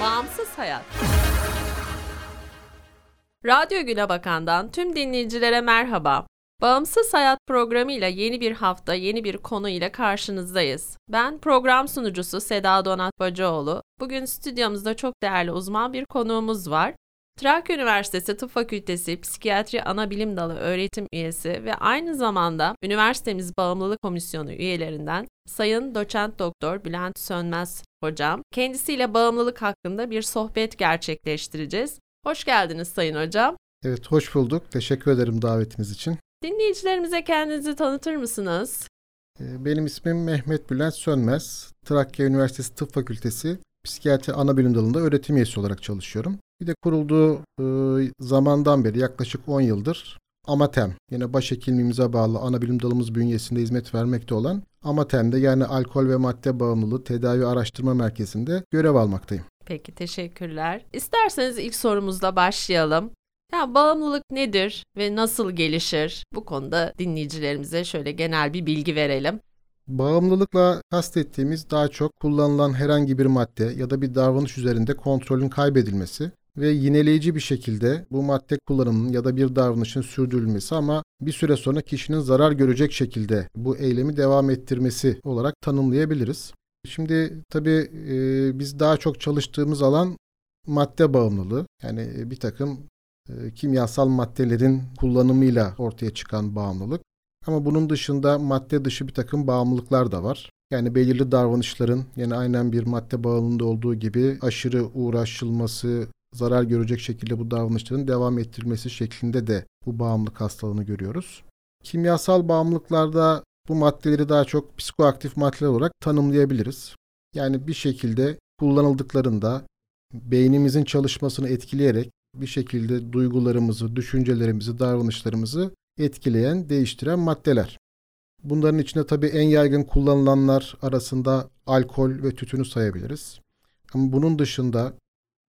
Bağımsız Hayat Radyo Güne Bakan'dan tüm dinleyicilere merhaba. Bağımsız Hayat programıyla yeni bir hafta, yeni bir konu ile karşınızdayız. Ben program sunucusu Seda Donat Bacıoğlu. Bugün stüdyomuzda çok değerli uzman bir konuğumuz var. Trakya Üniversitesi Tıp Fakültesi Psikiyatri Ana Bilim Dalı öğretim üyesi ve aynı zamanda üniversitemiz Bağımlılık Komisyonu üyelerinden Sayın Doçent Doktor Bülent Sönmez hocam. Kendisiyle bağımlılık hakkında bir sohbet gerçekleştireceğiz. Hoş geldiniz Sayın Hocam. Evet, hoş bulduk. Teşekkür ederim davetiniz için. Dinleyicilerimize kendinizi tanıtır mısınız? Ee, benim ismim Mehmet Bülent Sönmez. Trakya Üniversitesi Tıp Fakültesi Psikiyatri Ana Bilim Dalı'nda öğretim üyesi olarak çalışıyorum. Bir de kurulduğu e, zamandan beri yaklaşık 10 yıldır AMATEM, yine başhekimliğimize bağlı ana bilim dalımız bünyesinde hizmet vermekte olan AMATEM'de yani alkol ve madde bağımlılığı tedavi araştırma merkezinde görev almaktayım. Peki teşekkürler. İsterseniz ilk sorumuzla başlayalım. Ya bağımlılık nedir ve nasıl gelişir? Bu konuda dinleyicilerimize şöyle genel bir bilgi verelim. Bağımlılıkla kastettiğimiz daha çok kullanılan herhangi bir madde ya da bir davranış üzerinde kontrolün kaybedilmesi ve yineleyici bir şekilde bu madde kullanımının ya da bir davranışın sürdürülmesi ama bir süre sonra kişinin zarar görecek şekilde bu eylemi devam ettirmesi olarak tanımlayabiliriz. Şimdi tabii e, biz daha çok çalıştığımız alan madde bağımlılığı. Yani bir takım e, kimyasal maddelerin kullanımıyla ortaya çıkan bağımlılık. Ama bunun dışında madde dışı bir takım bağımlılıklar da var. Yani belirli davranışların yine aynen bir madde bağımlılığında olduğu gibi aşırı uğraşılması, zarar görecek şekilde bu davranışların devam ettirilmesi şeklinde de bu bağımlılık hastalığını görüyoruz. Kimyasal bağımlılıklarda bu maddeleri daha çok psikoaktif maddeler olarak tanımlayabiliriz. Yani bir şekilde kullanıldıklarında beynimizin çalışmasını etkileyerek bir şekilde duygularımızı, düşüncelerimizi, davranışlarımızı etkileyen, değiştiren maddeler. Bunların içinde tabii en yaygın kullanılanlar arasında alkol ve tütünü sayabiliriz. Ama bunun dışında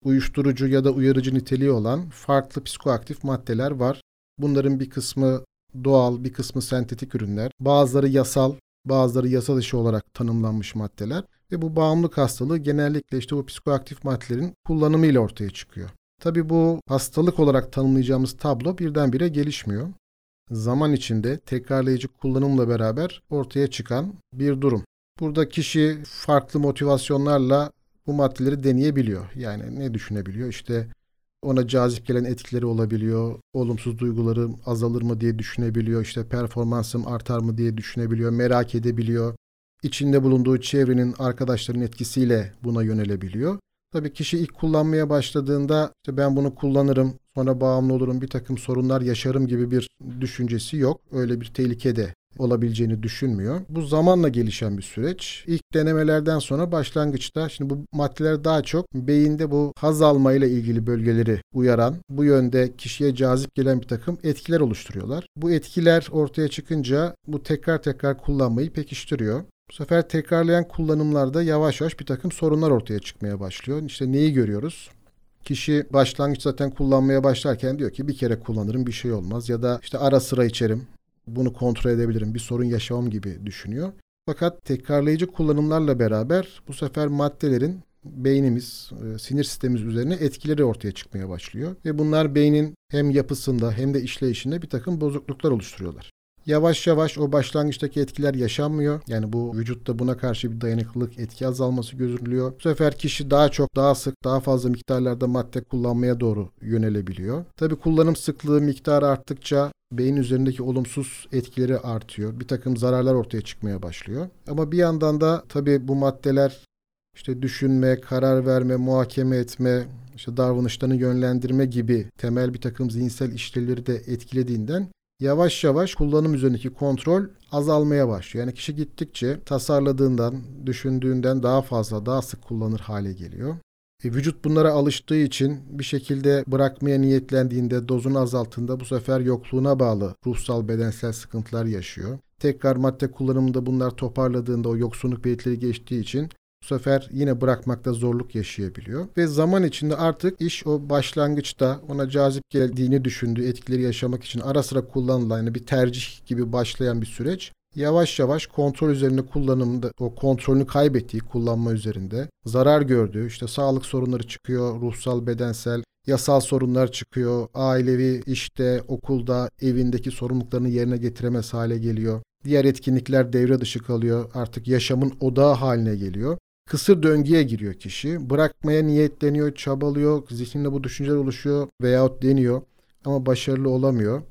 uyuşturucu ya da uyarıcı niteliği olan farklı psikoaktif maddeler var. Bunların bir kısmı doğal, bir kısmı sentetik ürünler. Bazıları yasal, bazıları yasal dışı olarak tanımlanmış maddeler ve bu bağımlılık hastalığı genellikle işte bu psikoaktif maddelerin kullanımıyla ortaya çıkıyor. Tabii bu hastalık olarak tanımlayacağımız tablo birdenbire gelişmiyor. Zaman içinde tekrarlayıcı kullanımla beraber ortaya çıkan bir durum. Burada kişi farklı motivasyonlarla bu maddeleri deneyebiliyor. Yani ne düşünebiliyor? İşte ona cazip gelen etkileri olabiliyor. Olumsuz duyguları azalır mı diye düşünebiliyor. İşte performansım artar mı diye düşünebiliyor. Merak edebiliyor. İçinde bulunduğu çevrenin, arkadaşların etkisiyle buna yönelebiliyor. Tabii kişi ilk kullanmaya başladığında işte ben bunu kullanırım, sonra bağımlı olurum, bir takım sorunlar yaşarım gibi bir düşüncesi yok. Öyle bir tehlike de olabileceğini düşünmüyor. Bu zamanla gelişen bir süreç. İlk denemelerden sonra başlangıçta şimdi bu maddeler daha çok beyinde bu haz alma ile ilgili bölgeleri uyaran, bu yönde kişiye cazip gelen bir takım etkiler oluşturuyorlar. Bu etkiler ortaya çıkınca bu tekrar tekrar kullanmayı pekiştiriyor. Bu sefer tekrarlayan kullanımlarda yavaş yavaş bir takım sorunlar ortaya çıkmaya başlıyor. İşte neyi görüyoruz? Kişi başlangıç zaten kullanmaya başlarken diyor ki bir kere kullanırım bir şey olmaz ya da işte ara sıra içerim bunu kontrol edebilirim, bir sorun yaşamam gibi düşünüyor. Fakat tekrarlayıcı kullanımlarla beraber bu sefer maddelerin beynimiz, e, sinir sistemimiz üzerine etkileri ortaya çıkmaya başlıyor. Ve bunlar beynin hem yapısında hem de işleyişinde bir takım bozukluklar oluşturuyorlar. Yavaş yavaş o başlangıçtaki etkiler yaşanmıyor. Yani bu vücutta buna karşı bir dayanıklılık, etki azalması gözülüyor. Bu sefer kişi daha çok, daha sık, daha fazla miktarlarda madde kullanmaya doğru yönelebiliyor. Tabi kullanım sıklığı miktarı arttıkça beyin üzerindeki olumsuz etkileri artıyor. Bir takım zararlar ortaya çıkmaya başlıyor. Ama bir yandan da tabii bu maddeler işte düşünme, karar verme, muhakeme etme, işte davranışlarını yönlendirme gibi temel bir takım zihinsel işlevleri de etkilediğinden yavaş yavaş kullanım üzerindeki kontrol azalmaya başlıyor. Yani kişi gittikçe tasarladığından, düşündüğünden daha fazla, daha sık kullanır hale geliyor. E, vücut bunlara alıştığı için bir şekilde bırakmaya niyetlendiğinde dozunu azalttığında bu sefer yokluğuna bağlı ruhsal bedensel sıkıntılar yaşıyor. Tekrar madde kullanımında bunlar toparladığında o yoksunluk belirtileri geçtiği için bu sefer yine bırakmakta zorluk yaşayabiliyor. Ve zaman içinde artık iş o başlangıçta ona cazip geldiğini düşündüğü etkileri yaşamak için ara sıra kullanılan yani bir tercih gibi başlayan bir süreç yavaş yavaş kontrol üzerinde kullanımda o kontrolünü kaybettiği kullanma üzerinde zarar gördüğü işte sağlık sorunları çıkıyor, ruhsal, bedensel, yasal sorunlar çıkıyor. Ailevi işte, okulda, evindeki sorumluluklarını yerine getiremez hale geliyor. Diğer etkinlikler devre dışı kalıyor. Artık yaşamın odağı haline geliyor. Kısır döngüye giriyor kişi. Bırakmaya niyetleniyor, çabalıyor, zihninde bu düşünceler oluşuyor veyahut deniyor ama başarılı olamıyor.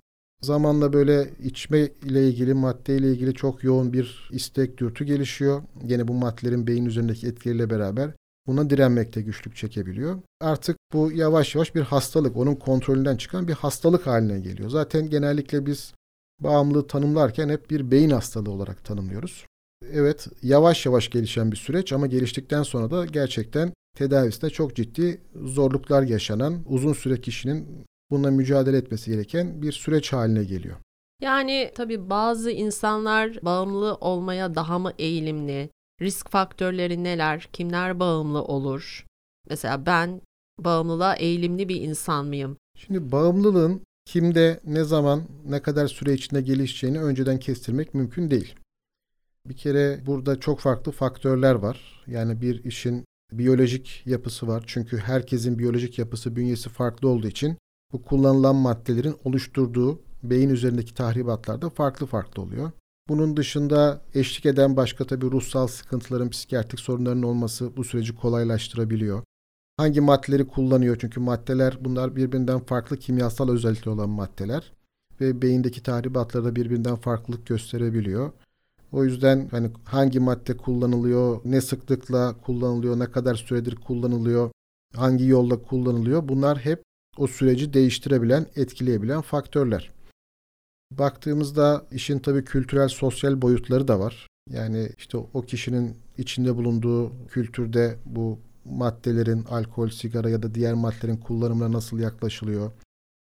Zamanla böyle içme ile ilgili, madde ile ilgili çok yoğun bir istek, dürtü gelişiyor. Yine bu maddelerin beyin üzerindeki etkileriyle beraber buna direnmekte güçlük çekebiliyor. Artık bu yavaş yavaş bir hastalık, onun kontrolünden çıkan bir hastalık haline geliyor. Zaten genellikle biz bağımlılığı tanımlarken hep bir beyin hastalığı olarak tanımlıyoruz. Evet, yavaş yavaş gelişen bir süreç ama geliştikten sonra da gerçekten tedavisinde çok ciddi zorluklar yaşanan, uzun süre kişinin bununla mücadele etmesi gereken bir süreç haline geliyor. Yani tabii bazı insanlar bağımlı olmaya daha mı eğilimli? Risk faktörleri neler? Kimler bağımlı olur? Mesela ben bağımlılığa eğilimli bir insan mıyım? Şimdi bağımlılığın kimde, ne zaman, ne kadar süre içinde gelişeceğini önceden kestirmek mümkün değil. Bir kere burada çok farklı faktörler var. Yani bir işin biyolojik yapısı var. Çünkü herkesin biyolojik yapısı, bünyesi farklı olduğu için bu kullanılan maddelerin oluşturduğu beyin üzerindeki tahribatlar da farklı farklı oluyor. Bunun dışında eşlik eden başka tabii ruhsal sıkıntıların, psikiyatrik sorunların olması bu süreci kolaylaştırabiliyor. Hangi maddeleri kullanıyor? Çünkü maddeler bunlar birbirinden farklı kimyasal özellikleri olan maddeler ve beyindeki tahribatları da birbirinden farklılık gösterebiliyor. O yüzden hani hangi madde kullanılıyor, ne sıklıkla kullanılıyor, ne kadar süredir kullanılıyor, hangi yolla kullanılıyor bunlar hep o süreci değiştirebilen, etkileyebilen faktörler. Baktığımızda işin tabii kültürel, sosyal boyutları da var. Yani işte o kişinin içinde bulunduğu kültürde bu maddelerin, alkol, sigara ya da diğer maddelerin kullanımına nasıl yaklaşılıyor?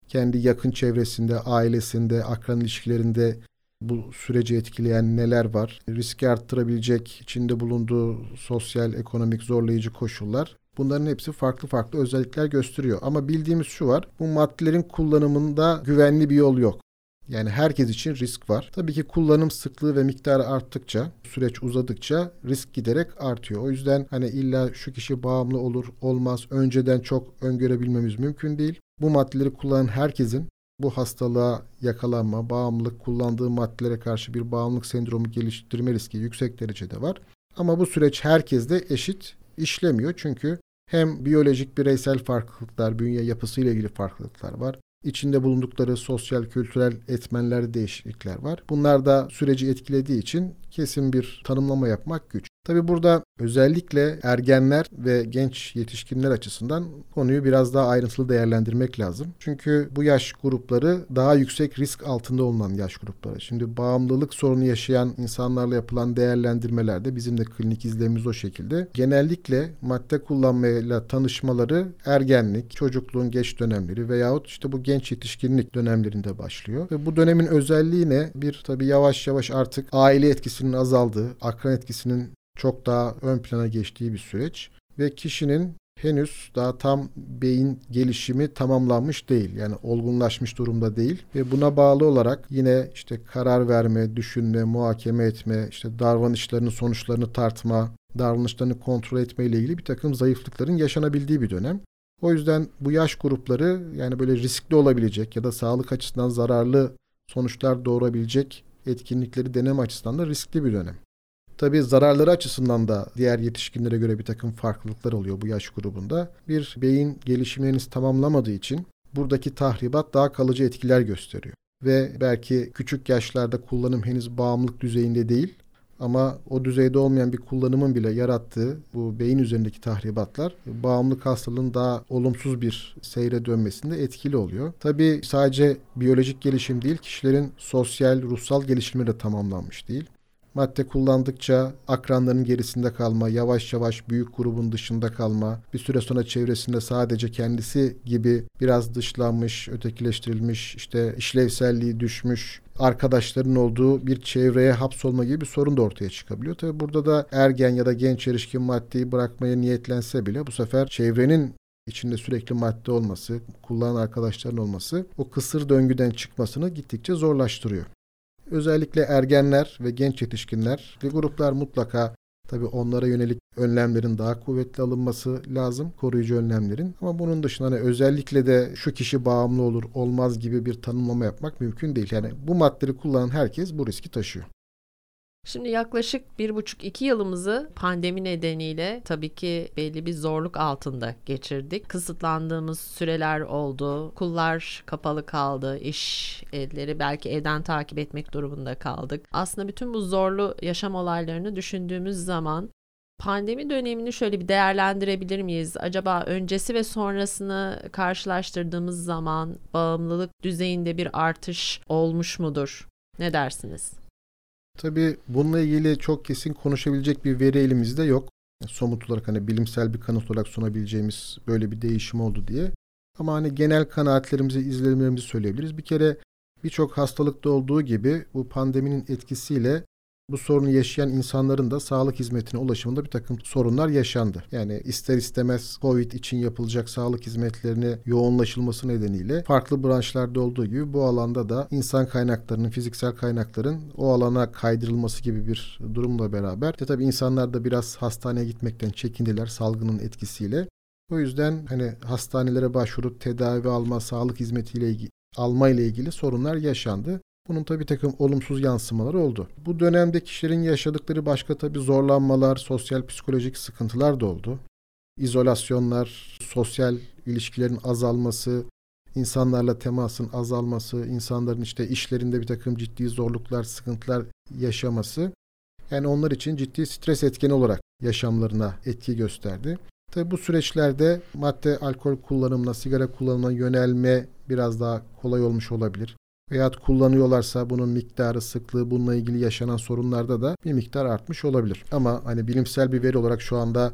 Kendi yakın çevresinde, ailesinde, akran ilişkilerinde bu süreci etkileyen neler var? Riski arttırabilecek içinde bulunduğu sosyal, ekonomik zorlayıcı koşullar. Bunların hepsi farklı farklı özellikler gösteriyor. Ama bildiğimiz şu var. Bu maddelerin kullanımında güvenli bir yol yok. Yani herkes için risk var. Tabii ki kullanım sıklığı ve miktarı arttıkça, süreç uzadıkça risk giderek artıyor. O yüzden hani illa şu kişi bağımlı olur, olmaz. Önceden çok öngörebilmemiz mümkün değil. Bu maddeleri kullanan herkesin bu hastalığa yakalanma, bağımlılık, kullandığı maddelere karşı bir bağımlılık sendromu geliştirme riski yüksek derecede var. Ama bu süreç herkeste eşit işlemiyor. Çünkü hem biyolojik bireysel farklılıklar, bünye yapısıyla ilgili farklılıklar var içinde bulundukları sosyal kültürel etmenlerde değişiklikler var. Bunlar da süreci etkilediği için kesin bir tanımlama yapmak güç. Tabi burada özellikle ergenler ve genç yetişkinler açısından konuyu biraz daha ayrıntılı değerlendirmek lazım. Çünkü bu yaş grupları daha yüksek risk altında olunan yaş grupları. Şimdi bağımlılık sorunu yaşayan insanlarla yapılan değerlendirmelerde bizim de klinik izlemimiz o şekilde. Genellikle madde kullanmayla tanışmaları ergenlik, çocukluğun geç dönemleri veyahut işte bu genç yetişkinlik dönemlerinde başlıyor. Ve bu dönemin özelliği ne? Bir tabi yavaş yavaş artık aile etkisinin azaldığı, akran etkisinin çok daha ön plana geçtiği bir süreç ve kişinin henüz daha tam beyin gelişimi tamamlanmış değil. Yani olgunlaşmış durumda değil ve buna bağlı olarak yine işte karar verme, düşünme, muhakeme etme, işte davranışlarının sonuçlarını tartma, davranışlarını kontrol etme ile ilgili bir takım zayıflıkların yaşanabildiği bir dönem. O yüzden bu yaş grupları yani böyle riskli olabilecek ya da sağlık açısından zararlı sonuçlar doğurabilecek etkinlikleri deneme açısından da riskli bir dönem. Tabii zararları açısından da diğer yetişkinlere göre bir takım farklılıklar oluyor bu yaş grubunda. Bir beyin gelişimi henüz tamamlamadığı için buradaki tahribat daha kalıcı etkiler gösteriyor. Ve belki küçük yaşlarda kullanım henüz bağımlılık düzeyinde değil ama o düzeyde olmayan bir kullanımın bile yarattığı bu beyin üzerindeki tahribatlar bağımlılık hastalığının daha olumsuz bir seyre dönmesinde etkili oluyor. Tabii sadece biyolojik gelişim değil, kişilerin sosyal, ruhsal gelişimi de tamamlanmış değil. Madde kullandıkça akranların gerisinde kalma, yavaş yavaş büyük grubun dışında kalma, bir süre sonra çevresinde sadece kendisi gibi biraz dışlanmış, ötekileştirilmiş, işte işlevselliği düşmüş, arkadaşların olduğu bir çevreye hapsolma gibi bir sorun da ortaya çıkabiliyor. Tabi burada da ergen ya da genç erişkin maddeyi bırakmaya niyetlense bile bu sefer çevrenin içinde sürekli madde olması, kullanan arkadaşların olması o kısır döngüden çıkmasını gittikçe zorlaştırıyor. Özellikle ergenler ve genç yetişkinler ve gruplar mutlaka tabii onlara yönelik önlemlerin daha kuvvetli alınması lazım, koruyucu önlemlerin. Ama bunun dışında hani özellikle de şu kişi bağımlı olur, olmaz gibi bir tanımlama yapmak mümkün değil. Yani bu maddeleri kullanan herkes bu riski taşıyor. Şimdi yaklaşık bir buçuk iki yılımızı pandemi nedeniyle tabii ki belli bir zorluk altında geçirdik. Kısıtlandığımız süreler oldu. Kullar kapalı kaldı. iş elleri belki evden takip etmek durumunda kaldık. Aslında bütün bu zorlu yaşam olaylarını düşündüğümüz zaman Pandemi dönemini şöyle bir değerlendirebilir miyiz? Acaba öncesi ve sonrasını karşılaştırdığımız zaman bağımlılık düzeyinde bir artış olmuş mudur? Ne dersiniz? Tabii bununla ilgili çok kesin konuşabilecek bir veri elimizde yok. Somut olarak hani bilimsel bir kanıt olarak sunabileceğimiz böyle bir değişim oldu diye. Ama hani genel kanaatlerimizi, izlenimlerimizi söyleyebiliriz. Bir kere birçok hastalıkta olduğu gibi bu pandeminin etkisiyle bu sorunu yaşayan insanların da sağlık hizmetine ulaşımında bir takım sorunlar yaşandı. Yani ister istemez COVID için yapılacak sağlık hizmetlerine yoğunlaşılması nedeniyle farklı branşlarda olduğu gibi bu alanda da insan kaynaklarının, fiziksel kaynakların o alana kaydırılması gibi bir durumla beraber de tabii insanlar da biraz hastaneye gitmekten çekindiler salgının etkisiyle. O yüzden hani hastanelere başvurup tedavi alma, sağlık hizmetiyle ilgili alma ile ilgili sorunlar yaşandı. Bunun tabi takım olumsuz yansımaları oldu. Bu dönemde kişilerin yaşadıkları başka tabi zorlanmalar, sosyal psikolojik sıkıntılar da oldu. İzolasyonlar, sosyal ilişkilerin azalması, insanlarla temasın azalması, insanların işte işlerinde bir takım ciddi zorluklar, sıkıntılar yaşaması yani onlar için ciddi stres etkeni olarak yaşamlarına etki gösterdi. Tabi bu süreçlerde madde, alkol kullanımına, sigara kullanımına yönelme biraz daha kolay olmuş olabilir veyahut kullanıyorlarsa bunun miktarı, sıklığı, bununla ilgili yaşanan sorunlarda da bir miktar artmış olabilir. Ama hani bilimsel bir veri olarak şu anda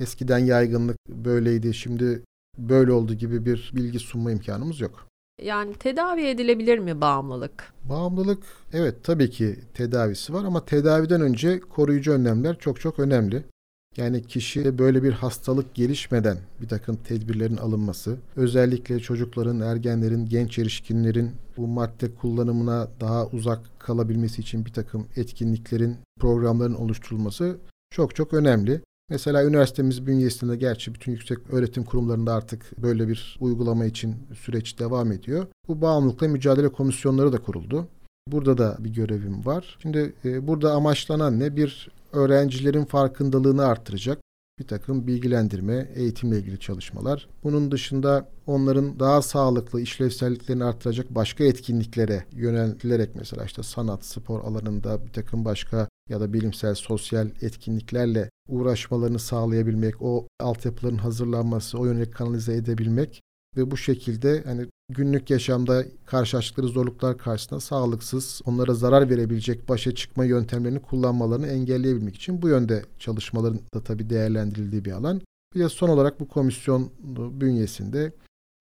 eskiden yaygınlık böyleydi, şimdi böyle oldu gibi bir bilgi sunma imkanımız yok. Yani tedavi edilebilir mi bağımlılık? Bağımlılık evet tabii ki tedavisi var ama tedaviden önce koruyucu önlemler çok çok önemli. Yani kişi böyle bir hastalık gelişmeden bir takım tedbirlerin alınması, özellikle çocukların, ergenlerin, genç erişkinlerin bu madde kullanımına daha uzak kalabilmesi için bir takım etkinliklerin, programların oluşturulması çok çok önemli. Mesela üniversitemiz bünyesinde gerçi bütün yüksek öğretim kurumlarında artık böyle bir uygulama için süreç devam ediyor. Bu bağımlılıkla mücadele komisyonları da kuruldu. Burada da bir görevim var. Şimdi e, burada amaçlanan ne? Bir öğrencilerin farkındalığını artıracak bir takım bilgilendirme, eğitimle ilgili çalışmalar. Bunun dışında onların daha sağlıklı işlevselliklerini artıracak başka etkinliklere yöneltilerek mesela işte sanat, spor alanında bir takım başka ya da bilimsel, sosyal etkinliklerle uğraşmalarını sağlayabilmek, o altyapıların hazırlanması, o yönelik kanalize edebilmek ve bu şekilde hani günlük yaşamda karşılaştıkları zorluklar karşısında sağlıksız, onlara zarar verebilecek başa çıkma yöntemlerini kullanmalarını engelleyebilmek için bu yönde çalışmaların da tabii değerlendirildiği bir alan. Bir de son olarak bu komisyon bünyesinde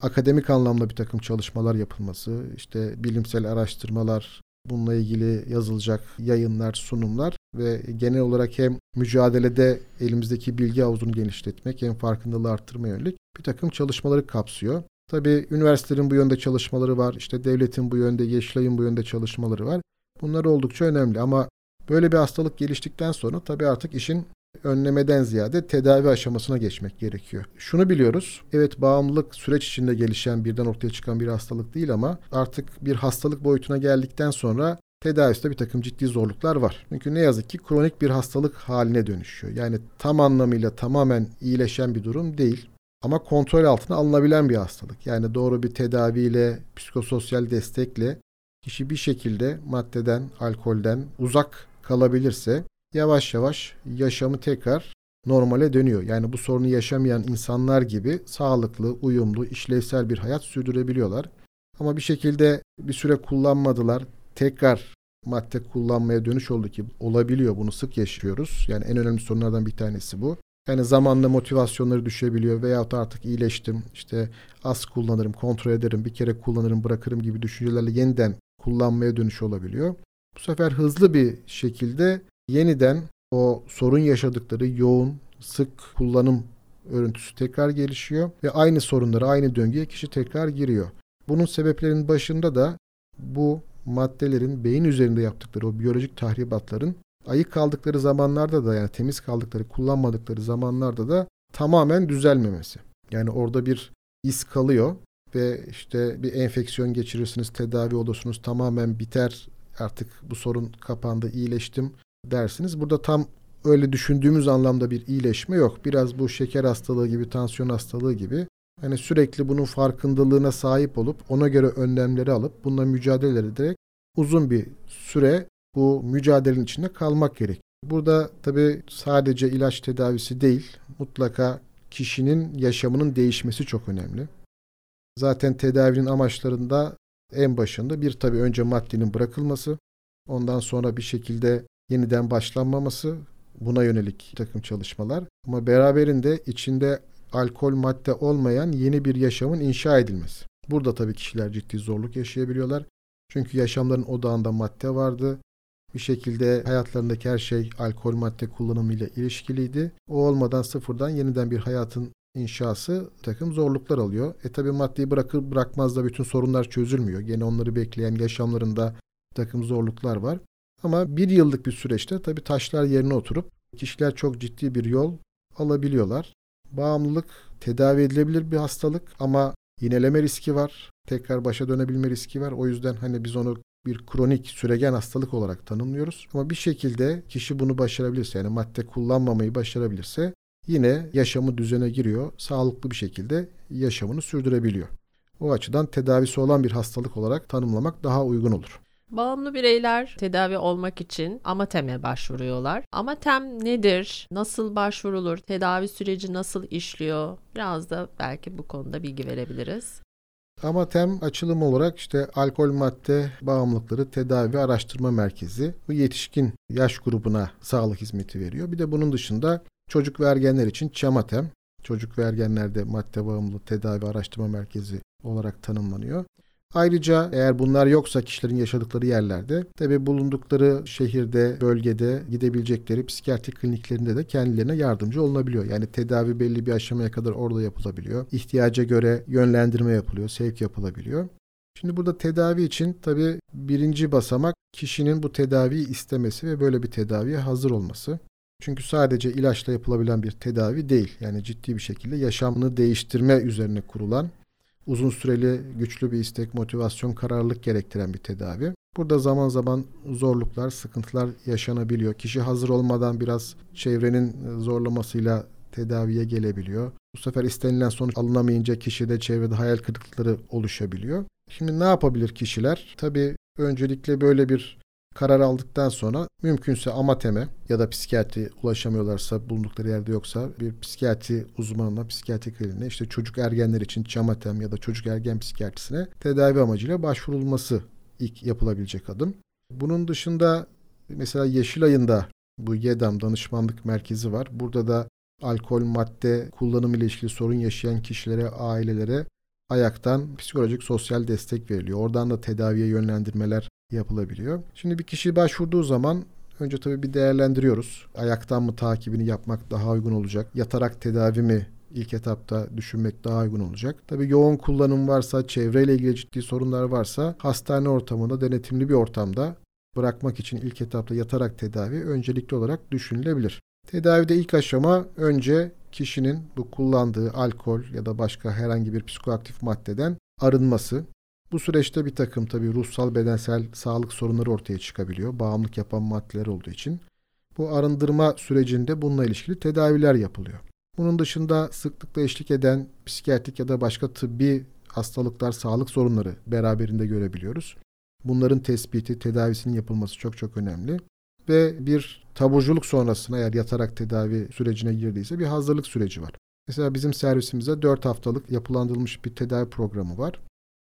akademik anlamda bir takım çalışmalar yapılması, işte bilimsel araştırmalar, bununla ilgili yazılacak yayınlar, sunumlar ve genel olarak hem mücadelede elimizdeki bilgi havuzunu genişletmek hem farkındalığı arttırmaya yönelik bir takım çalışmaları kapsıyor. Tabii üniversitelerin bu yönde çalışmaları var. İşte devletin bu yönde, Yeşilay'ın bu yönde çalışmaları var. Bunlar oldukça önemli ama böyle bir hastalık geliştikten sonra tabii artık işin önlemeden ziyade tedavi aşamasına geçmek gerekiyor. Şunu biliyoruz. Evet bağımlılık süreç içinde gelişen birden ortaya çıkan bir hastalık değil ama artık bir hastalık boyutuna geldikten sonra tedavisinde bir takım ciddi zorluklar var. Çünkü ne yazık ki kronik bir hastalık haline dönüşüyor. Yani tam anlamıyla tamamen iyileşen bir durum değil. Ama kontrol altına alınabilen bir hastalık. Yani doğru bir tedaviyle, psikososyal destekle kişi bir şekilde maddeden, alkolden uzak kalabilirse yavaş yavaş yaşamı tekrar normale dönüyor. Yani bu sorunu yaşamayan insanlar gibi sağlıklı, uyumlu, işlevsel bir hayat sürdürebiliyorlar. Ama bir şekilde bir süre kullanmadılar. Tekrar madde kullanmaya dönüş oldu ki olabiliyor. Bunu sık yaşıyoruz. Yani en önemli sorunlardan bir tanesi bu. Yani zamanla motivasyonları düşebiliyor veyahut artık iyileştim, işte az kullanırım, kontrol ederim, bir kere kullanırım, bırakırım gibi düşüncelerle yeniden kullanmaya dönüş olabiliyor. Bu sefer hızlı bir şekilde yeniden o sorun yaşadıkları yoğun, sık kullanım örüntüsü tekrar gelişiyor ve aynı sorunlara, aynı döngüye kişi tekrar giriyor. Bunun sebeplerinin başında da bu maddelerin beyin üzerinde yaptıkları o biyolojik tahribatların ayık kaldıkları zamanlarda da yani temiz kaldıkları, kullanmadıkları zamanlarda da tamamen düzelmemesi. Yani orada bir iz kalıyor ve işte bir enfeksiyon geçirirsiniz, tedavi olursunuz, tamamen biter artık bu sorun kapandı, iyileştim dersiniz. Burada tam öyle düşündüğümüz anlamda bir iyileşme yok. Biraz bu şeker hastalığı gibi, tansiyon hastalığı gibi hani sürekli bunun farkındalığına sahip olup ona göre önlemleri alıp bununla mücadele ederek uzun bir süre bu mücadelenin içinde kalmak gerek. Burada tabi sadece ilaç tedavisi değil, mutlaka kişinin yaşamının değişmesi çok önemli. Zaten tedavinin amaçlarında en başında bir tabi önce maddenin bırakılması, ondan sonra bir şekilde yeniden başlanmaması, buna yönelik takım çalışmalar. Ama beraberinde içinde alkol madde olmayan yeni bir yaşamın inşa edilmesi. Burada tabii kişiler ciddi zorluk yaşayabiliyorlar. Çünkü yaşamların odağında madde vardı. Bir şekilde hayatlarındaki her şey alkol madde kullanımıyla ilişkiliydi. O olmadan sıfırdan yeniden bir hayatın inşası takım zorluklar alıyor. E tabi maddeyi bırakır bırakmaz da bütün sorunlar çözülmüyor. Gene onları bekleyen yaşamlarında takım zorluklar var. Ama bir yıllık bir süreçte tabi taşlar yerine oturup kişiler çok ciddi bir yol alabiliyorlar. Bağımlılık tedavi edilebilir bir hastalık ama yineleme riski var. Tekrar başa dönebilme riski var. O yüzden hani biz onu bir kronik süregen hastalık olarak tanımlıyoruz. Ama bir şekilde kişi bunu başarabilirse yani madde kullanmamayı başarabilirse yine yaşamı düzene giriyor. Sağlıklı bir şekilde yaşamını sürdürebiliyor. O açıdan tedavisi olan bir hastalık olarak tanımlamak daha uygun olur. Bağımlı bireyler tedavi olmak için AMATEM'e başvuruyorlar. AMATEM nedir? Nasıl başvurulur? Tedavi süreci nasıl işliyor? Biraz da belki bu konuda bilgi verebiliriz. AMATEM açılım olarak işte alkol madde bağımlılıkları tedavi araştırma merkezi. Bu yetişkin yaş grubuna sağlık hizmeti veriyor. Bir de bunun dışında çocuk ve ergenler için ÇAMATEM. Çocuk ve ergenlerde madde bağımlılığı tedavi araştırma merkezi olarak tanımlanıyor. Ayrıca eğer bunlar yoksa kişilerin yaşadıkları yerlerde tabi bulundukları şehirde, bölgede gidebilecekleri psikiyatri kliniklerinde de kendilerine yardımcı olunabiliyor. Yani tedavi belli bir aşamaya kadar orada yapılabiliyor. İhtiyaca göre yönlendirme yapılıyor, sevk yapılabiliyor. Şimdi burada tedavi için tabi birinci basamak kişinin bu tedaviyi istemesi ve böyle bir tedaviye hazır olması. Çünkü sadece ilaçla yapılabilen bir tedavi değil. Yani ciddi bir şekilde yaşamını değiştirme üzerine kurulan uzun süreli güçlü bir istek, motivasyon, kararlılık gerektiren bir tedavi. Burada zaman zaman zorluklar, sıkıntılar yaşanabiliyor. Kişi hazır olmadan biraz çevrenin zorlamasıyla tedaviye gelebiliyor. Bu sefer istenilen sonuç alınamayınca kişide çevrede hayal kırıklıkları oluşabiliyor. Şimdi ne yapabilir kişiler? Tabii öncelikle böyle bir karar aldıktan sonra mümkünse amateme ya da psikiyatri ulaşamıyorlarsa bulundukları yerde yoksa bir psikiyatri uzmanına, psikiyatri kliniğine işte çocuk ergenler için çamatem ya da çocuk ergen psikiyatrisine tedavi amacıyla başvurulması ilk yapılabilecek adım. Bunun dışında mesela Yeşilay'ında bu YEDAM danışmanlık merkezi var. Burada da alkol madde kullanımı ile ilgili sorun yaşayan kişilere, ailelere ayaktan psikolojik sosyal destek veriliyor. Oradan da tedaviye yönlendirmeler yapılabiliyor. Şimdi bir kişi başvurduğu zaman önce tabii bir değerlendiriyoruz. Ayaktan mı takibini yapmak daha uygun olacak? Yatarak tedavi mi ilk etapta düşünmek daha uygun olacak. Tabii yoğun kullanım varsa, çevreyle ilgili ciddi sorunlar varsa hastane ortamında denetimli bir ortamda bırakmak için ilk etapta yatarak tedavi öncelikli olarak düşünülebilir. Tedavide ilk aşama önce kişinin bu kullandığı alkol ya da başka herhangi bir psikoaktif maddeden arınması. Bu süreçte bir takım tabii ruhsal bedensel sağlık sorunları ortaya çıkabiliyor. Bağımlılık yapan maddeler olduğu için. Bu arındırma sürecinde bununla ilişkili tedaviler yapılıyor. Bunun dışında sıklıkla eşlik eden psikiyatrik ya da başka tıbbi hastalıklar, sağlık sorunları beraberinde görebiliyoruz. Bunların tespiti, tedavisinin yapılması çok çok önemli. Ve bir taburculuk sonrasında eğer yatarak tedavi sürecine girdiyse bir hazırlık süreci var. Mesela bizim servisimizde 4 haftalık yapılandırılmış bir tedavi programı var.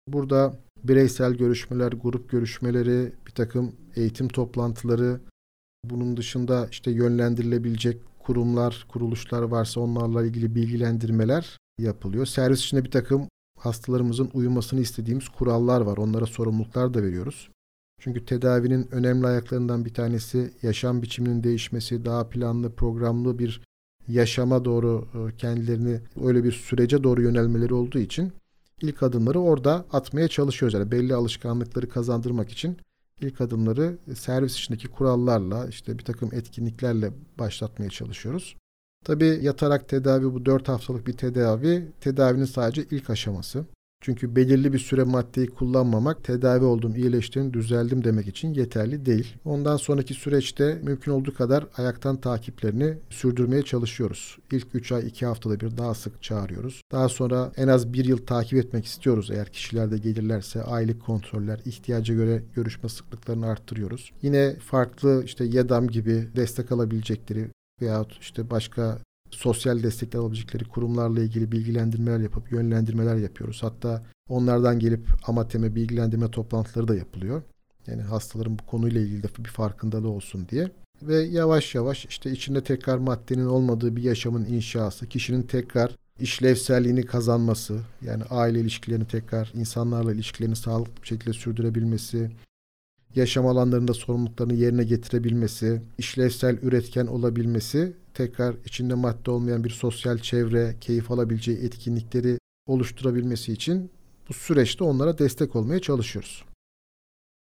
Burada bireysel görüşmeler, grup görüşmeleri, bir takım eğitim toplantıları, bunun dışında işte yönlendirilebilecek kurumlar, kuruluşlar varsa onlarla ilgili bilgilendirmeler yapılıyor. Servis içinde bir takım hastalarımızın uyumasını istediğimiz kurallar var. Onlara sorumluluklar da veriyoruz. Çünkü tedavinin önemli ayaklarından bir tanesi yaşam biçiminin değişmesi, daha planlı, programlı bir yaşama doğru e, kendilerini öyle bir sürece doğru yönelmeleri olduğu için ilk adımları orada atmaya çalışıyoruz. Yani belli alışkanlıkları kazandırmak için ilk adımları servis içindeki kurallarla işte bir takım etkinliklerle başlatmaya çalışıyoruz. Tabi yatarak tedavi bu 4 haftalık bir tedavi tedavinin sadece ilk aşaması. Çünkü belirli bir süre maddeyi kullanmamak tedavi oldum, iyileştim, düzeldim demek için yeterli değil. Ondan sonraki süreçte mümkün olduğu kadar ayaktan takiplerini sürdürmeye çalışıyoruz. İlk 3 ay 2 haftada bir daha sık çağırıyoruz. Daha sonra en az 1 yıl takip etmek istiyoruz eğer kişilerde gelirlerse aylık kontroller, ihtiyaca göre görüşme sıklıklarını arttırıyoruz. Yine farklı işte YEDAM gibi destek alabilecekleri veyahut işte başka sosyal destek alabilecekleri kurumlarla ilgili bilgilendirmeler yapıp yönlendirmeler yapıyoruz. Hatta onlardan gelip amateme bilgilendirme toplantıları da yapılıyor. Yani hastaların bu konuyla ilgili de bir farkındalığı olsun diye. Ve yavaş yavaş işte içinde tekrar maddenin olmadığı bir yaşamın inşası, kişinin tekrar işlevselliğini kazanması, yani aile ilişkilerini tekrar insanlarla ilişkilerini sağlıklı bir şekilde sürdürebilmesi, yaşam alanlarında sorumluluklarını yerine getirebilmesi, işlevsel üretken olabilmesi, tekrar içinde madde olmayan bir sosyal çevre, keyif alabileceği etkinlikleri oluşturabilmesi için bu süreçte onlara destek olmaya çalışıyoruz.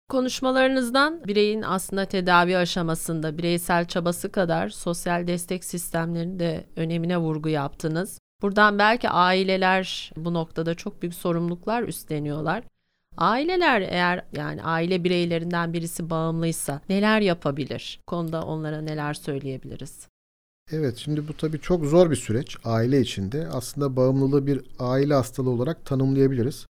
Konuşmalarınızdan bireyin aslında tedavi aşamasında bireysel çabası kadar sosyal destek sistemlerinin de önemine vurgu yaptınız. Buradan belki aileler bu noktada çok büyük sorumluluklar üstleniyorlar. Aileler eğer yani aile bireylerinden birisi bağımlıysa neler yapabilir? Bu konuda onlara neler söyleyebiliriz? Evet şimdi bu tabii çok zor bir süreç aile içinde. Aslında bağımlılığı bir aile hastalığı olarak tanımlayabiliriz.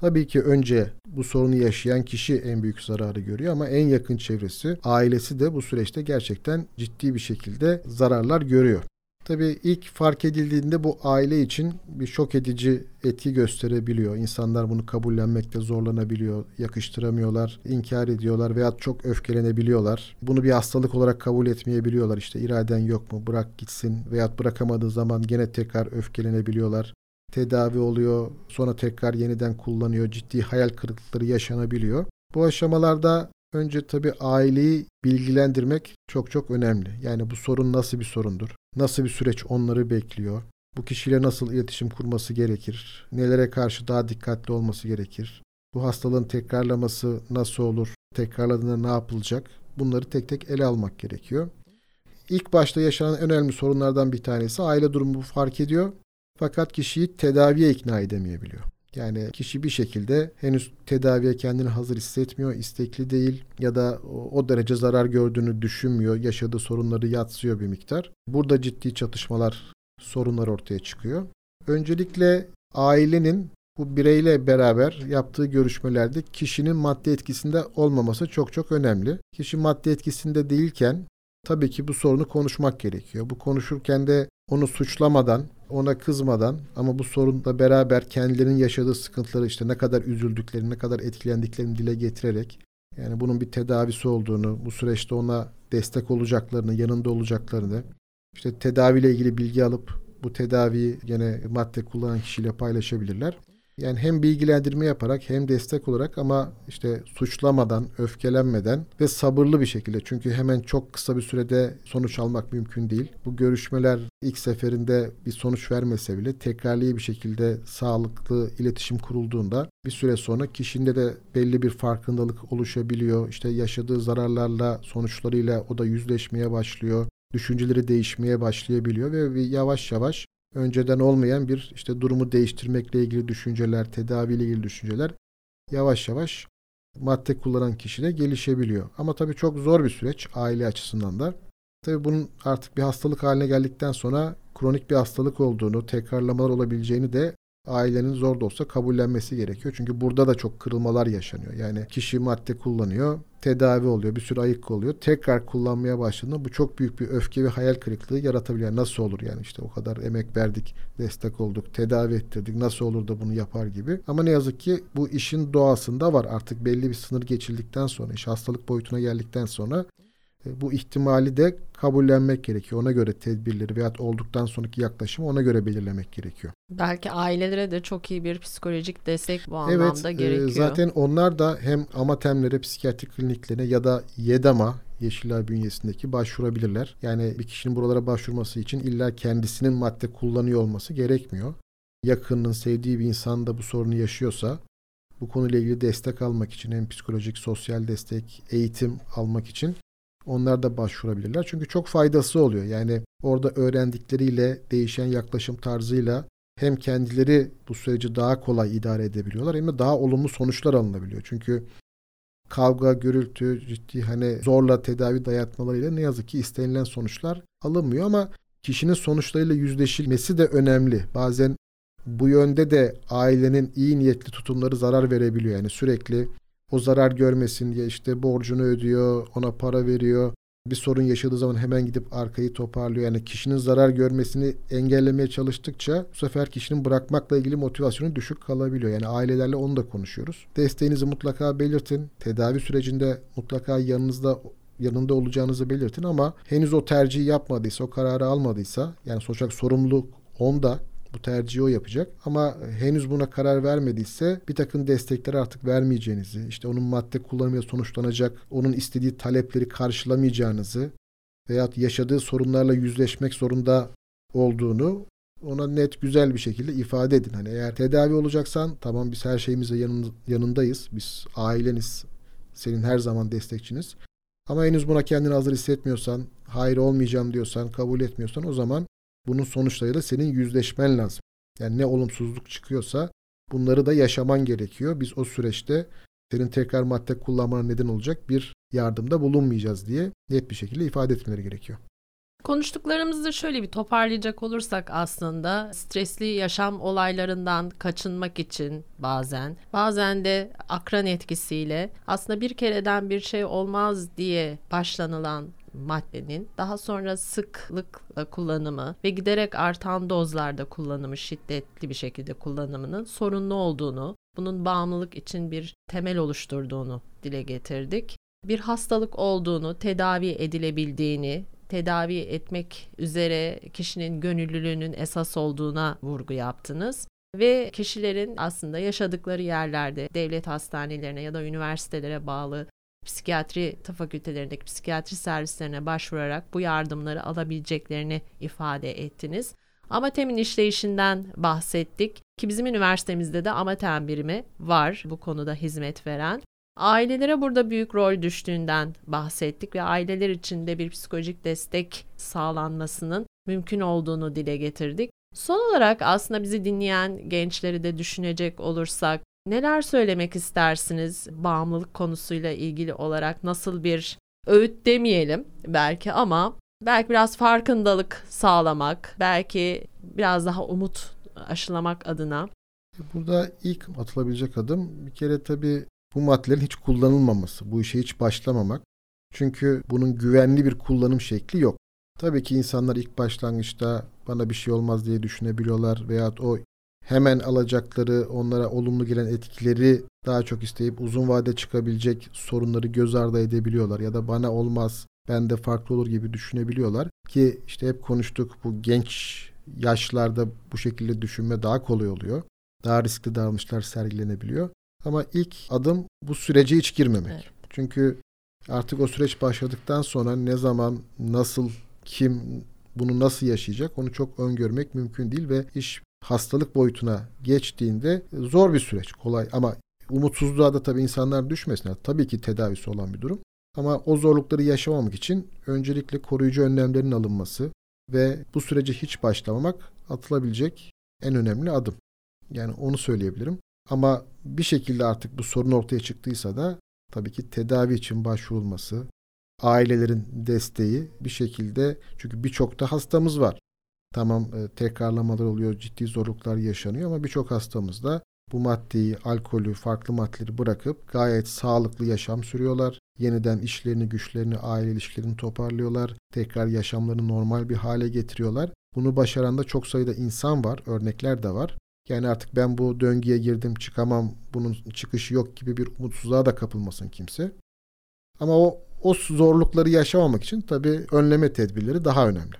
Tabii ki önce bu sorunu yaşayan kişi en büyük zararı görüyor ama en yakın çevresi, ailesi de bu süreçte gerçekten ciddi bir şekilde zararlar görüyor. Tabii ilk fark edildiğinde bu aile için bir şok edici etki gösterebiliyor. İnsanlar bunu kabullenmekte zorlanabiliyor, yakıştıramıyorlar, inkar ediyorlar veya çok öfkelenebiliyorlar. Bunu bir hastalık olarak kabul etmeyebiliyorlar. İşte iraden yok mu bırak gitsin veya bırakamadığı zaman gene tekrar öfkelenebiliyorlar. Tedavi oluyor, sonra tekrar yeniden kullanıyor. Ciddi hayal kırıklıkları yaşanabiliyor. Bu aşamalarda Önce tabii aileyi bilgilendirmek çok çok önemli. Yani bu sorun nasıl bir sorundur? Nasıl bir süreç onları bekliyor? Bu kişiyle nasıl iletişim kurması gerekir? Nelere karşı daha dikkatli olması gerekir? Bu hastalığın tekrarlaması nasıl olur? Tekrarladığında ne yapılacak? Bunları tek tek ele almak gerekiyor. İlk başta yaşanan önemli sorunlardan bir tanesi aile durumu fark ediyor. Fakat kişiyi tedaviye ikna edemeyebiliyor. Yani kişi bir şekilde henüz tedaviye kendini hazır hissetmiyor, istekli değil ya da o derece zarar gördüğünü düşünmüyor, yaşadığı sorunları yatsıyor bir miktar. Burada ciddi çatışmalar, sorunlar ortaya çıkıyor. Öncelikle ailenin bu bireyle beraber yaptığı görüşmelerde kişinin madde etkisinde olmaması çok çok önemli. Kişi madde etkisinde değilken tabii ki bu sorunu konuşmak gerekiyor. Bu konuşurken de onu suçlamadan, ona kızmadan ama bu sorunla beraber kendilerinin yaşadığı sıkıntıları işte ne kadar üzüldüklerini, ne kadar etkilendiklerini dile getirerek yani bunun bir tedavisi olduğunu, bu süreçte ona destek olacaklarını, yanında olacaklarını, işte tedaviyle ilgili bilgi alıp bu tedaviyi gene madde kullanan kişiyle paylaşabilirler. Yani hem bilgilendirme yaparak hem destek olarak ama işte suçlamadan, öfkelenmeden ve sabırlı bir şekilde. Çünkü hemen çok kısa bir sürede sonuç almak mümkün değil. Bu görüşmeler ilk seferinde bir sonuç vermese bile tekrarlı bir şekilde sağlıklı iletişim kurulduğunda bir süre sonra kişinde de belli bir farkındalık oluşabiliyor. İşte yaşadığı zararlarla, sonuçlarıyla o da yüzleşmeye başlıyor düşünceleri değişmeye başlayabiliyor ve yavaş yavaş önceden olmayan bir işte durumu değiştirmekle ilgili düşünceler, tedaviyle ilgili düşünceler yavaş yavaş madde kullanan kişide gelişebiliyor. Ama tabii çok zor bir süreç aile açısından da. Tabii bunun artık bir hastalık haline geldikten sonra kronik bir hastalık olduğunu, tekrarlamalar olabileceğini de ailenin zor da olsa kabullenmesi gerekiyor. Çünkü burada da çok kırılmalar yaşanıyor. Yani kişi madde kullanıyor, tedavi oluyor, bir sürü ayık oluyor. Tekrar kullanmaya başladığında bu çok büyük bir öfke ve hayal kırıklığı yaratabiliyor. nasıl olur yani işte o kadar emek verdik, destek olduk, tedavi ettirdik. Nasıl olur da bunu yapar gibi. Ama ne yazık ki bu işin doğasında var. Artık belli bir sınır geçildikten sonra, iş hastalık boyutuna geldikten sonra bu ihtimali de kabullenmek gerekiyor. Ona göre tedbirleri veya olduktan sonraki yaklaşımı ona göre belirlemek gerekiyor. Belki ailelere de çok iyi bir psikolojik destek bu anlamda evet, gerekiyor. Evet zaten onlar da hem amatemlere, psikiyatri kliniklerine ya da YEDAM'a Yeşilay bünyesindeki başvurabilirler. Yani bir kişinin buralara başvurması için illa kendisinin madde kullanıyor olması gerekmiyor. Yakınının sevdiği bir insan da bu sorunu yaşıyorsa bu konuyla ilgili destek almak için hem psikolojik, sosyal destek, eğitim almak için onlar da başvurabilirler. Çünkü çok faydası oluyor. Yani orada öğrendikleriyle, değişen yaklaşım tarzıyla hem kendileri bu süreci daha kolay idare edebiliyorlar hem de daha olumlu sonuçlar alınabiliyor. Çünkü kavga, gürültü, ciddi hani zorla tedavi dayatmalarıyla ne yazık ki istenilen sonuçlar alınmıyor ama kişinin sonuçlarıyla yüzleşilmesi de önemli. Bazen bu yönde de ailenin iyi niyetli tutumları zarar verebiliyor. Yani sürekli o zarar görmesin diye işte borcunu ödüyor, ona para veriyor. Bir sorun yaşadığı zaman hemen gidip arkayı toparlıyor. Yani kişinin zarar görmesini engellemeye çalıştıkça bu sefer kişinin bırakmakla ilgili motivasyonu düşük kalabiliyor. Yani ailelerle onu da konuşuyoruz. Desteğinizi mutlaka belirtin. Tedavi sürecinde mutlaka yanınızda yanında olacağınızı belirtin ama henüz o tercihi yapmadıysa, o kararı almadıysa yani sonuç olarak sorumluluk onda bu tercihi o yapacak. Ama henüz buna karar vermediyse bir takım destekler artık vermeyeceğinizi, işte onun madde kullanımıyla sonuçlanacak, onun istediği talepleri karşılamayacağınızı veya yaşadığı sorunlarla yüzleşmek zorunda olduğunu ona net güzel bir şekilde ifade edin. Hani eğer tedavi olacaksan tamam biz her şeyimizle yanın, yanındayız. Biz aileniz, senin her zaman destekçiniz. Ama henüz buna kendini hazır hissetmiyorsan, hayır olmayacağım diyorsan, kabul etmiyorsan o zaman bunun sonuçlarıyla senin yüzleşmen lazım. Yani ne olumsuzluk çıkıyorsa bunları da yaşaman gerekiyor. Biz o süreçte senin tekrar madde kullanmana neden olacak bir yardımda bulunmayacağız diye net bir şekilde ifade etmeleri gerekiyor. Konuştuklarımızı şöyle bir toparlayacak olursak aslında stresli yaşam olaylarından kaçınmak için bazen bazen de akran etkisiyle aslında bir kereden bir şey olmaz diye başlanılan maddenin daha sonra sıklıkla kullanımı ve giderek artan dozlarda kullanımı şiddetli bir şekilde kullanımının sorunlu olduğunu, bunun bağımlılık için bir temel oluşturduğunu dile getirdik. Bir hastalık olduğunu, tedavi edilebildiğini, tedavi etmek üzere kişinin gönüllülüğünün esas olduğuna vurgu yaptınız ve kişilerin aslında yaşadıkları yerlerde devlet hastanelerine ya da üniversitelere bağlı psikiyatri fakültelerindeki psikiyatri servislerine başvurarak bu yardımları alabileceklerini ifade ettiniz. Amatem'in işleyişinden bahsettik ki bizim üniversitemizde de Amatem birimi var bu konuda hizmet veren. Ailelere burada büyük rol düştüğünden bahsettik ve aileler için de bir psikolojik destek sağlanmasının mümkün olduğunu dile getirdik. Son olarak aslında bizi dinleyen gençleri de düşünecek olursak Neler söylemek istersiniz bağımlılık konusuyla ilgili olarak nasıl bir öğüt demeyelim belki ama belki biraz farkındalık sağlamak, belki biraz daha umut aşılamak adına. Burada ilk atılabilecek adım bir kere tabii bu maddelerin hiç kullanılmaması, bu işe hiç başlamamak. Çünkü bunun güvenli bir kullanım şekli yok. Tabii ki insanlar ilk başlangıçta bana bir şey olmaz diye düşünebiliyorlar veya o hemen alacakları, onlara olumlu gelen etkileri daha çok isteyip uzun vade çıkabilecek sorunları göz ardı edebiliyorlar ya da bana olmaz, ben de farklı olur gibi düşünebiliyorlar ki işte hep konuştuk bu genç yaşlarda bu şekilde düşünme daha kolay oluyor. Daha riskli davranışlar sergilenebiliyor. Ama ilk adım bu sürece hiç girmemek. Evet. Çünkü artık o süreç başladıktan sonra ne zaman, nasıl, kim bunu nasıl yaşayacak onu çok öngörmek mümkün değil ve iş hastalık boyutuna geçtiğinde zor bir süreç. Kolay ama umutsuzluğa da tabii insanlar düşmesinler. Tabii ki tedavisi olan bir durum. Ama o zorlukları yaşamamak için öncelikle koruyucu önlemlerin alınması ve bu sürece hiç başlamamak atılabilecek en önemli adım. Yani onu söyleyebilirim. Ama bir şekilde artık bu sorun ortaya çıktıysa da tabii ki tedavi için başvurulması, ailelerin desteği bir şekilde çünkü birçok da hastamız var. Tamam e, tekrarlamalar oluyor, ciddi zorluklar yaşanıyor ama birçok hastamızda bu maddeyi, alkolü, farklı maddeleri bırakıp gayet sağlıklı yaşam sürüyorlar. Yeniden işlerini, güçlerini, aile ilişkilerini toparlıyorlar. Tekrar yaşamlarını normal bir hale getiriyorlar. Bunu başaran da çok sayıda insan var, örnekler de var. Yani artık ben bu döngüye girdim, çıkamam, bunun çıkışı yok gibi bir umutsuzluğa da kapılmasın kimse. Ama o, o zorlukları yaşamamak için tabii önleme tedbirleri daha önemli.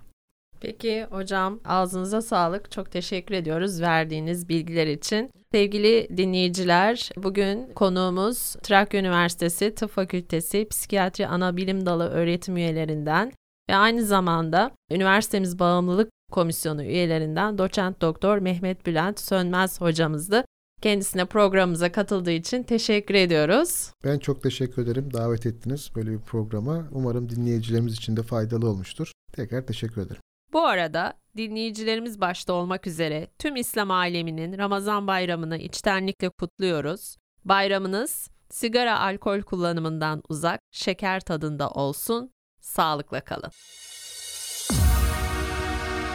Peki hocam ağzınıza sağlık. Çok teşekkür ediyoruz verdiğiniz bilgiler için. Sevgili dinleyiciler, bugün konuğumuz Trakya Üniversitesi Tıp Fakültesi Psikiyatri Ana Bilim Dalı öğretim üyelerinden ve aynı zamanda üniversitemiz bağımlılık komisyonu üyelerinden doçent doktor Mehmet Bülent Sönmez hocamızdı. Kendisine programımıza katıldığı için teşekkür ediyoruz. Ben çok teşekkür ederim. Davet ettiniz böyle bir programa. Umarım dinleyicilerimiz için de faydalı olmuştur. Tekrar teşekkür ederim. Bu arada dinleyicilerimiz başta olmak üzere tüm İslam aleminin Ramazan bayramını içtenlikle kutluyoruz. Bayramınız sigara alkol kullanımından uzak, şeker tadında olsun. Sağlıkla kalın.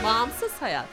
Bağımsız hayat.